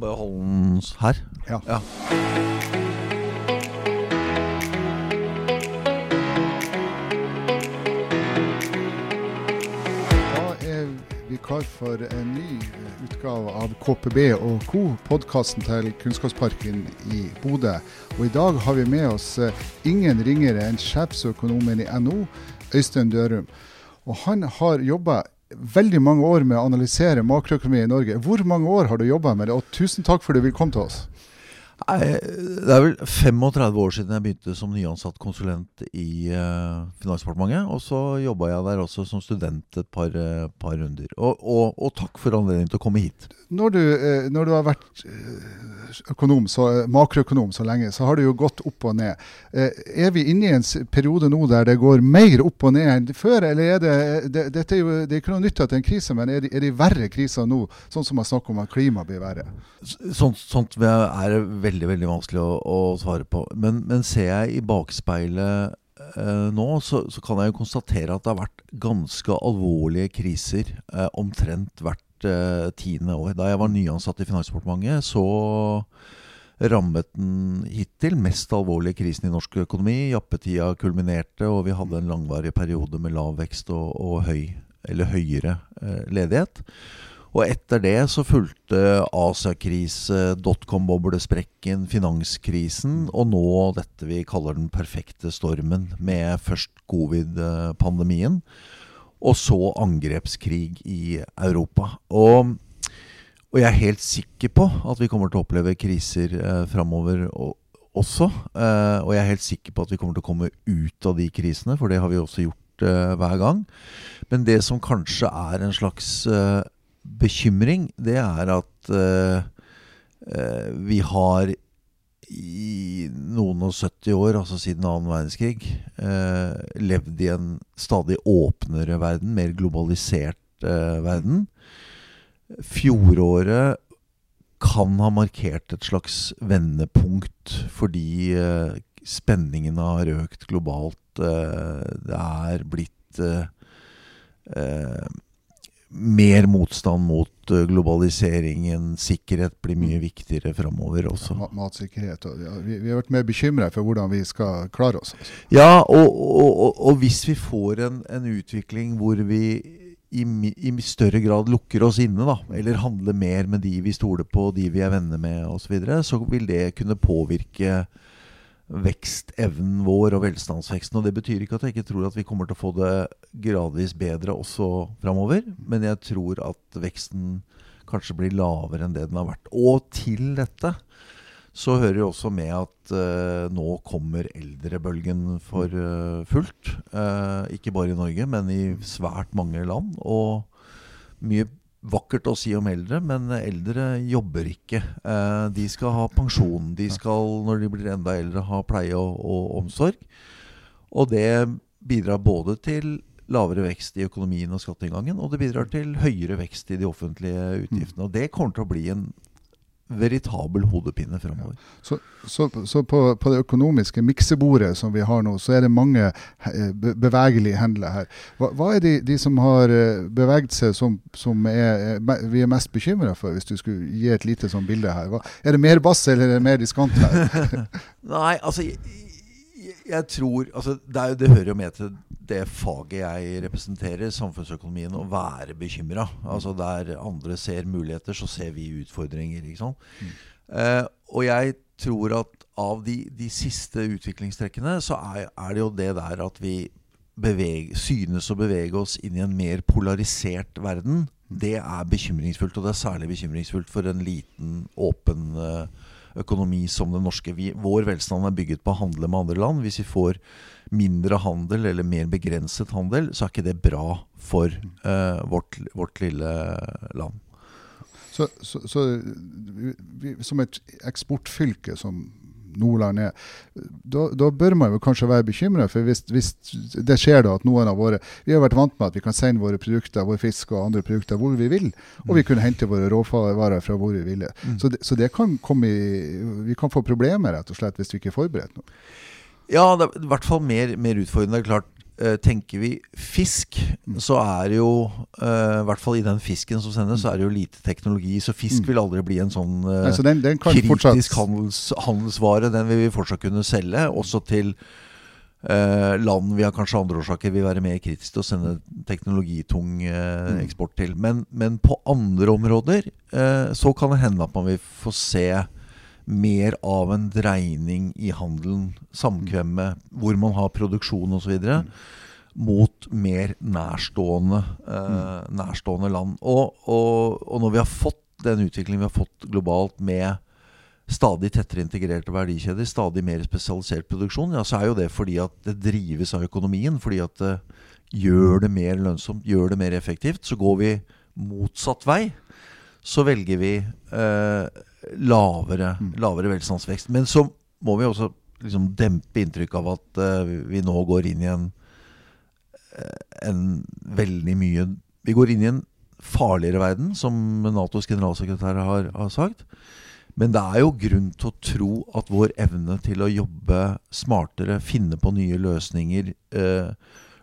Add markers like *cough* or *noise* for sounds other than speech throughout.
Bare den her. Ja. ja. Vi klar for en ny utgave av KPB og co., podkasten til Kunnskapsparken i Bodø. Og I dag har vi med oss eh, ingen ringere enn sjefsøkonomen i NO, Øystein Dørum. Og Han har jobba veldig mange år med å analysere makroøkonomi i Norge. Hvor mange år har du jobba med det, og tusen takk for at du vil komme til oss. Det er vel 35 år siden jeg begynte som nyansatt konsulent i uh, Finansdepartementet. Og så jobba jeg der også som student et par, uh, par runder. Og, og, og, takk for anledningen til å komme hit. Når du, uh, når du har vært økonom, så, makroøkonom så lenge, så har det jo gått opp og ned. er vi inne i en periode nå der det går mer opp og ned enn før? Eller er det, det, dette er jo, det er ikke noe nytt at det er en krise, men er det, er det verre kriser nå, sånn som man snakker om at klimaet blir verre? Sånt, sånt er veldig veldig vanskelig å, å svare på. Men, men, ser jeg i bakspeilet eh, nå, så, så, kan jeg jo konstatere at det har vært ganske alvorlige kriser eh, omtrent hvert eh, tiende år. Da jeg var nyansatt i Finansdepartementet, så rammet den hittil mest alvorlige krisen i norsk økonomi. Jappetida kulminerte, og vi hadde en langvarig periode med lav vekst og, og høy, eller høyere eh, ledighet. Og etter det så fulgte Asia-krise, dotcom-boblesprekken, finanskrisen, og nå dette vi kaller den perfekte stormen, med først covid-pandemien, og så angrepskrig i Europa. Og, og, jeg er helt sikker på at vi kommer til å oppleve kriser eh, framover også. Eh, og jeg er helt sikker på at vi kommer til å komme ut av de krisene, for det har vi også gjort eh, hver gang. Men det som kanskje er en slags eh, bekymring, det er at uh, uh, vi har i noen og 70 år, altså siden annen verdenskrig, uh, levd i en stadig åpnere verden, mer globalisert verden. Fjoråret kan ha markert et slags vendepunkt fordi spenningene har økt globalt. det er blitt mer motstand mot uh, globaliseringen. Sikkerhet blir mye viktigere framover også. Ja, matsikkerhet. Ja, vi, vi, har vært mer bekymra for hvordan vi skal klare oss. Altså. Ja, og, og, og, og, hvis vi får en, en utvikling hvor vi i, i, større grad lukker oss inne, da, eller handler mer med de vi stoler på, de vi er venner med osv., så, videre, så vil det kunne påvirke vekstevnen vår og velstandsveksten. Og Det betyr ikke at jeg ikke tror at vi kommer til å få det gradvis bedre også framover. Men jeg tror at veksten kanskje blir lavere enn det den har vært. Og til dette så hører jo også med at uh, nå kommer eldrebølgen for uh, fullt. Uh, ikke bare i Norge, men i svært mange land. Og mye vakkert å si om eldre, men eldre jobber ikke. Eh, de skal ha pensjon. De skal, når de blir enda eldre, ha pleie og, og, omsorg. Og det bidrar både til lavere vekst i økonomien og skatteinngangen, og det bidrar til høyere vekst i de offentlige utgiftene. Og det kommer til å bli en veritabel hodepine framover. Ja. Så, så, så på, på, det økonomiske miksebordet som vi har nå, så er det mange eh, bevegelige hendler her. Hva, hva, er de, de, som har eh, beveget seg som, som er, vi er mest bekymra for, hvis du skulle gi et lite sånn bilde her? Hva, er det mer bass eller er det mer diskant her? *laughs* Nei, altså jeg, jeg tror altså det, er, det hører jo med til det faget jeg representerer, samfunnsøkonomien, å være bekymra. Altså der andre ser muligheter, så ser vi utfordringer. ikke sant? Mm. Eh, og jeg tror at av de, de siste utviklingstrekkene, så er, er, det jo det der at vi bevege, synes å bevege oss inn i en mer polarisert verden. Det er bekymringsfullt, og det er særlig bekymringsfullt for en liten, åpen økonomi som den norske. Vi, vår velstand er bygget på å handle med andre land. Hvis vi får mindre handel eller mer begrenset handel, så er ikke det bra for uh, vårt, vårt, lille land. Så, så, så vi, som et eksportfylke som Nordland er, da, da, bør man jo kanskje være bekymra. For hvis, hvis, det skjer da at noen av våre Vi har vært vant med at vi kan sende våre produkter, vår fisk og andre produkter hvor vi vil. Og vi mm. kunne hente våre råvarer fra hvor vi ville. Mm. Så, det, så det kan i, vi kan få problemer rett og slett hvis vi ikke er forberedt nå. Ja, det er i hvert fall mer, mer utfordrende. Klart tenker vi fisk, så er det jo eh, I hvert fall i den fisken som sendes, så er det jo lite teknologi. Så fisk vil aldri bli en sånn eh, Altså, den, den kritisk fortsatt handels, handelsvare. Den vil vi fortsatt kunne selge, også til Uh, land vi av kanskje andre årsaker vil være mer kritiske til å sende teknologitung uh, Mm. eksport til. Men, men på andre områder uh, så kan det hende at man vil få se mer av en dreining i handelen, samkvemmet, hvor man har produksjon osv. Mm. Mot mer nærstående, eh, Mm. nærstående land. Og, og, og når vi har fått den utviklingen vi har fått globalt med stadig tettere integrerte verdikjeder, stadig mer spesialisert produksjon, ja, så er jo det fordi at det drives av økonomien. Fordi at det gjør det mer lønnsomt, gjør det mer effektivt. Så går vi motsatt vei. Så velger vi eh, lavere, lavere velstandsvekst. Men så må vi også liksom dempe inntrykk av at uh, vi nå går inn i en, eh, en veldig mye Vi går inn i en farligere verden, som Natos generalsekretær har, har sagt. Men det er jo grunn til å tro at vår evne til å jobbe smartere, finne på nye løsninger, eh,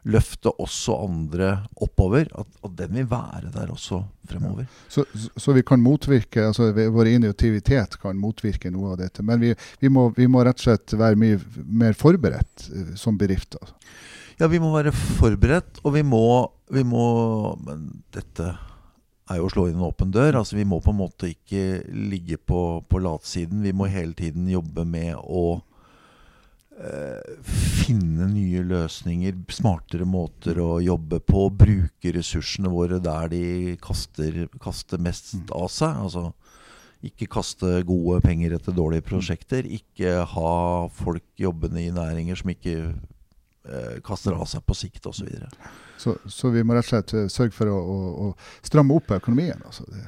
løfte også andre oppover, at, at den vil være der også fremover. Så, så- vi kan motvirke, altså vår initiativitet kan motvirke noe av dette. Men vi, vi, må, vi må rett og slett være mye mer forberedt eh, som bedrifter. Ja, vi må være forberedt, og vi må, vi må Men dette er jo å slå inn en åpen dør. Altså, vi må på en måte ikke ligge på, på latsiden. Vi må hele tiden jobbe med å finne nye løsninger, smartere måter å jobbe på. Bruke ressursene våre der de kaster, kaster mest av seg. Altså ikke kaste gode penger etter dårlige prosjekter. Ikke ha folk jobbende i næringer som ikke eh, kaster av seg på sikt osv. Så, så vi må rett og slett eh, sørge for å, å, å stramme opp økonomien. Altså det,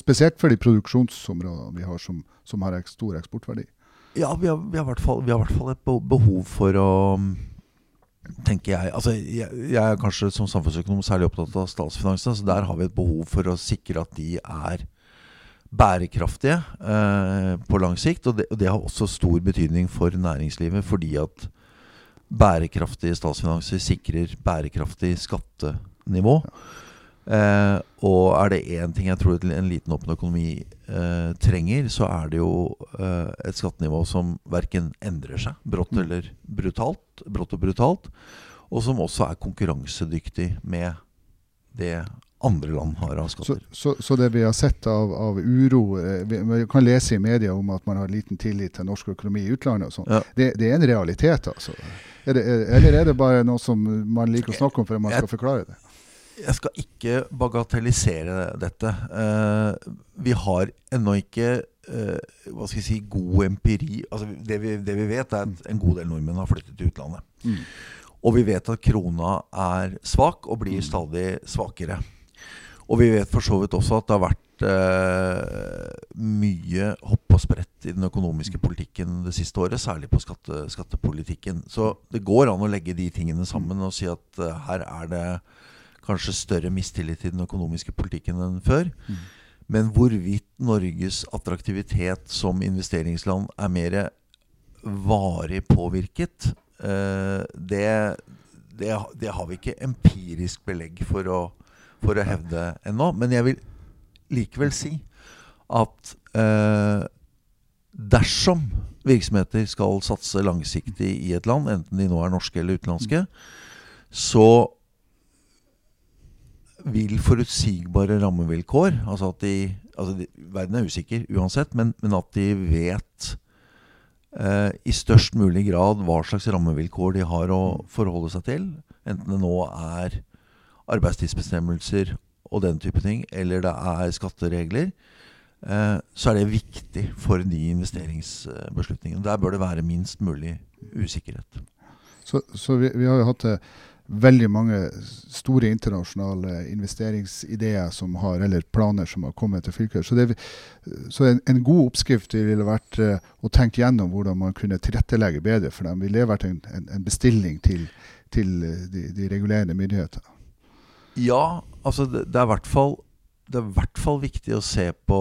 spesielt for de produksjonsområdene vi har som, som har stor eksportverdi. Ja, vi har, i hvert fall, et behov for å tenker jeg, altså jeg, jeg er kanskje som samfunnsøkonom særlig opptatt av statsfinansene. Så der har vi et behov for å sikre at de er bærekraftige eh, på lang sikt. Og det, og det har også stor betydning for næringslivet, fordi at bærekraftige statsfinanser sikrer bærekraftig skattenivå. Eh, og er det én ting jeg tror en liten åpen økonomi eh, trenger, så er det jo eh, et skattenivå som verken endrer seg brått Mm. eller brutalt, brått og brutalt, og som også er konkurransedyktig med det andre land har av skatter. så, så det vi har sett av, av uro eh, vi, vi kan lese i media om at man har liten tillit til norsk økonomi i utlandet og sånn. Ja. Det, det er en realitet, altså. Er det, er, eller er det bare noe som man liker å snakke om for at man skal forklare det? Jeg skal ikke bagatellisere dette. Eh, vi har ennå ikke eh, hva skal jeg si, god empiri. Altså, det, vi, det vi vet, er at en god del nordmenn har flyttet til utlandet. Mm. Og vi vet at krona er svak og blir stadig svakere. Og vi vet for så vidt også at det har vært eh, mye hopp og sprett i den økonomiske politikken det siste året, særlig på skatte, skattepolitikken. Så det går an å legge de tingene sammen og si at eh, her er det kanskje større mistillit til den økonomiske politikken enn før. Men hvorvidt Norges attraktivitet som investeringsland er mer varig påvirket, eh, det, det, det har vi ikke empirisk belegg for å, for å hevde ennå. Men jeg vil likevel si at eh, dersom virksomheter skal satse langsiktig i et land, enten de nå er norske eller utenlandske, så vil forutsigbare rammevilkår Altså at de, altså de Verden er usikker uansett, men, men at de vet eh, i størst mulig grad hva slags rammevilkår de har å forholde seg til. Enten det nå er arbeidstidsbestemmelser og den type ting, eller det er skatteregler. Eh, så er det viktig for de investeringsbeslutningene. Der bør det være minst mulig usikkerhet. Så, så vi, vi har jo hatt eh, veldig mange store internasjonale investeringsideer som har, eller planer som har kommet til fylket. Så, det, så en, en god oppskrift ville vært eh, å tenke gjennom hvordan man kunne tilrettelegge bedre for dem. Ville det vært en, en, bestilling til, til eh, de, de regulerende myndigheter? Ja, altså det, Det er i hvert fall viktig å se på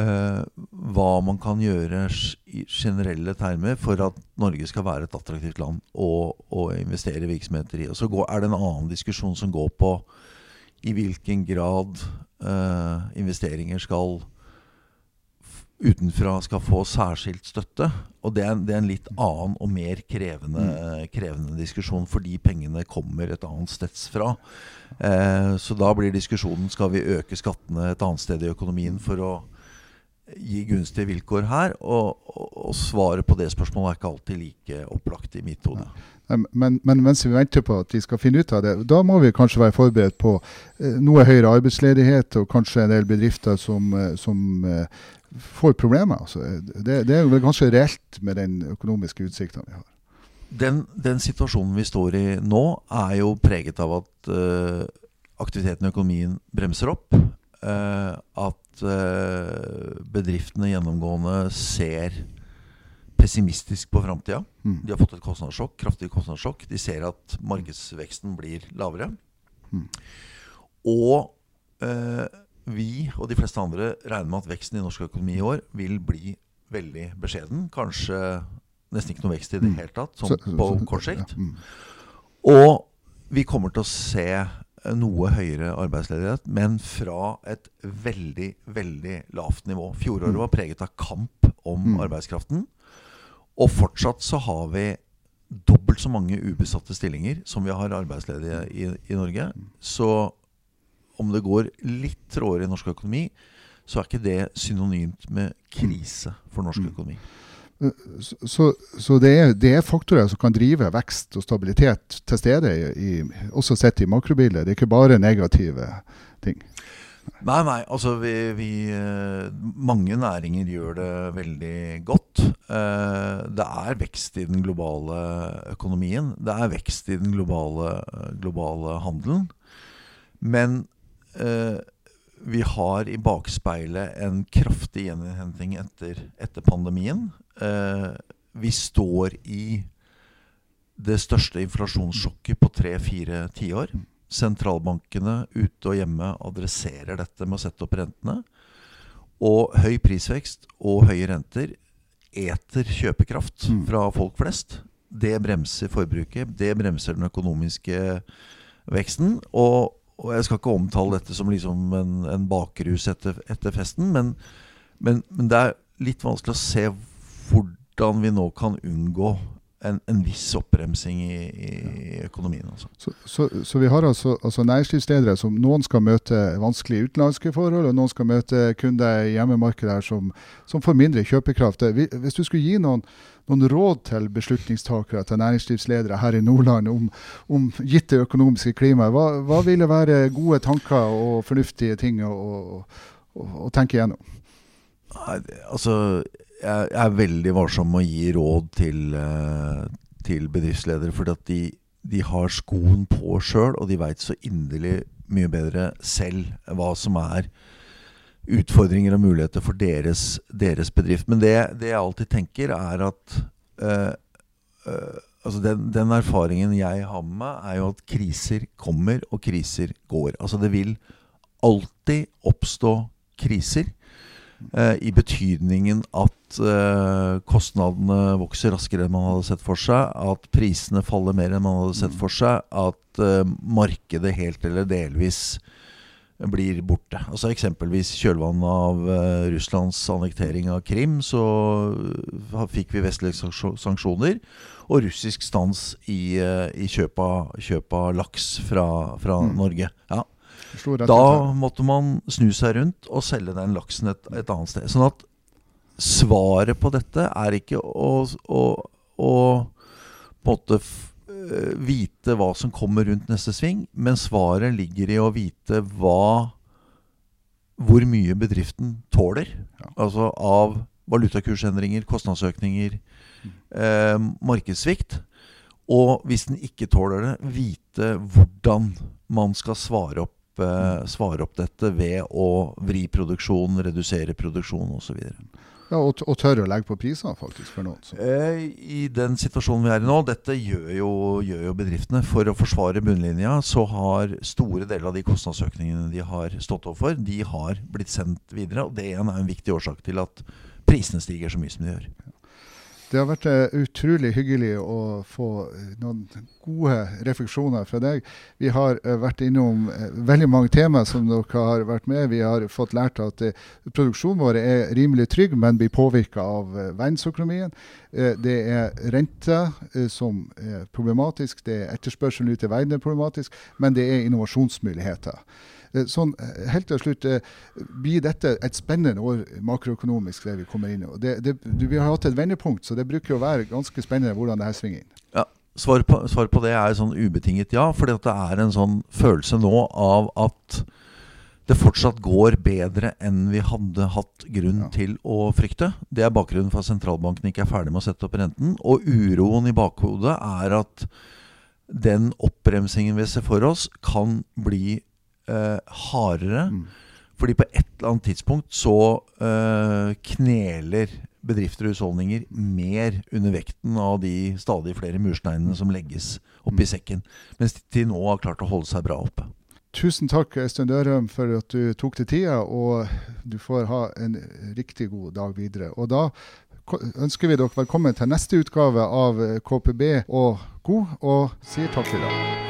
eh, hva man kan gjøre i generelle termer for at Norge skal være et attraktivt land å, å investere virksomheter i. Og så går, er det en annen diskusjon som går på i hvilken grad uh, investeringer skal utenfra skal få særskilt støtte. Og det er, det er en litt annen og mer krevende, mm. krevende, diskusjon, fordi pengene kommer et annet steds fra. Eh, så da blir diskusjonen skal vi øke skattene et annet sted i økonomien for å gi gunstige vilkår her. Og, og, svaret på det spørsmålet er ikke alltid like opplagt i mitt hode. Men, men, mens vi venter på at de skal finne ut av det, da må vi kanskje være forberedt på eh, noe høyere arbeidsledighet og kanskje en del bedrifter som, eh, som eh, får problemer. Altså, det, det, er vel ganske reelt med den økonomiske utsikten vi har. Den, den, situasjonen vi står i nå, er jo preget av at uh, aktiviteten i økonomien bremser opp. Uh, at uh, bedriftene gjennomgående ser pessimistisk på framtida. Mm. De har fått et kostnadssjokk, kraftig kostnadssjokk. De ser at markedsveksten blir lavere. Mm. Og vi og de fleste andre regner med at veksten i norsk økonomi i år vil bli veldig beskjeden. Kanskje nesten ikke noe vekst i det mm. hele tatt, sånn på kort sikt. Og vi kommer til å se noe høyere arbeidsledighet, men fra et veldig, veldig lavt nivå. Fjoråret mm. var preget av kamp om arbeidskraften. Og fortsatt så har vi dobbelt så mange ubesatte stillinger som vi har arbeidsledige i, i Norge. Så om det går litt trådere i norsk økonomi, så er ikke det synonymt med krise for norsk mm. økonomi. Så, så det, er, det, er, faktorer som kan drive vekst og stabilitet til stede, i, også sett i makrobildet. Det er ikke bare negative ting. Nei, nei. Altså vi, vi, eh, Mange næringer gjør det veldig godt. Eh, det er vekst i den globale økonomien. Det er vekst i den globale, globale handelen. Men eh, vi har i bakspeilet en kraftig gjeninnhenting etter, etter pandemien. Eh, vi står i det største inflasjonssjokket på tre-fire tiår. Sentralbankene ute og hjemme adresserer dette med å sette opp rentene. Og høy prisvekst og høye renter eter kjøpekraft mm. fra folk flest. Det bremser forbruket. Det bremser den økonomiske veksten. Og og jeg skal ikke omtale dette som liksom en, en bakrus etter, etter festen, men, men, men, det er litt vanskelig å se hvordan vi nå kan unngå en, en viss oppbremsing i, i økonomien. Altså. Så, så, så, vi har altså, altså, næringslivsledere som noen skal møte vanskelige utenlandske forhold, og noen skal møte kunder i hjemmemarkedet som, som får mindre kjøpekraft. Hvis du skulle gi noen noen råd til beslutningstakere, til næringslivsledere her i Nordland om, om det økonomiske klimaet, Hva, hva, ville være gode tanker og fornuftige ting å, å, å tenke gjennom? Nei, altså, jeg, er veldig varsom med å gi råd til, eh, til bedriftsledere. For de, de, har skoen på sjøl, og de veit så inderlig mye bedre selv hva som er utfordringer og muligheter for deres, deres bedrift. Men det, det, jeg alltid tenker, er at øh, øh, altså den, den, erfaringen jeg har med meg, er jo at kriser kommer, og kriser går. Altså det vil alltid oppstå kriser. Uh, I betydningen at uh, kostnadene vokser raskere enn man hadde sett for seg. At prisene faller mer enn man hadde sett for seg. At uh, markedet helt eller delvis blir borte. Altså Eksempelvis kjølvannet av uh, Russlands annektering av Krim, så uh, fikk vi vestlige sanksjoner og russisk stans i, uh, i kjøp, av, laks fra, fra mm. Norge. Ja. Da måtte man snu seg rundt og selge den laksen et, et annet sted. Sånn at svaret på dette er ikke å, å, å på en måte Eh, vite hva som kommer rundt neste sving, men svaret ligger i å vite hva Hvor mye bedriften tåler. Ja. Altså av valutakursendringer, kostnadsøkninger, eh, markedssvikt. Og hvis den ikke tåler det, vite hvordan man skal svare opp, eh, mm. svare opp dette ved å vri produksjon, redusere produksjon osv. Ja, og, og tørre å legge på priser, faktisk, for noen. Så. I den situasjonen vi er i nå, dette gjør jo, gjør jo, bedriftene. For å forsvare bunnlinja, så har store deler av de kostnadsøkningene de har stått overfor, de har blitt sendt videre. Og det igjen er en viktig årsak til at prisene stiger så mye som de gjør. Det har vært eh, utrolig hyggelig å få eh, noen gode refleksjoner fra deg. Vi har eh, vært innom veldig mange temaer som dere har vært med. Vi har fått lært at produksjonen vår er rimelig trygg, men blir påvirka av verdensøkonomien. Det er rente som er problematisk, det er etterspørselen ut i verden er problematisk, men det er innovasjonsmuligheter. Eh, sånn, eh, helt til slutt, eh, Blir dette et spennende år makroøkonomisk, det vi kommer inn i? Det, det, vi har hatt et vendepunkt, så det bruker å være ganske spennende hvordan det her svinger inn. Ja, Svar på, svar på, det er sånn ubetinget ja. for det er en sånn følelse nå av at det fortsatt går bedre enn vi hadde hatt grunn ja. til å frykte. Det er bakgrunnen for at sentralbanken ikke er ferdig med å sette opp renten. Og uroen i bakhodet er at den oppbremsingen vi ser for oss, kan bli eh, hardere. Mm. Fordi på et eller annet tidspunkt så eh, kneler bedrifter og husholdninger mer under vekten av de stadig flere mursteinene som legges oppi mm. sekken. Mens de nå har klart å holde seg bra oppe. Tusen takk Øystein Dørum for at du tok deg tida, og du får ha en riktig god dag videre. Og da ønsker vi dere velkommen til neste utgave av KPB og God, og sier takk for i dag.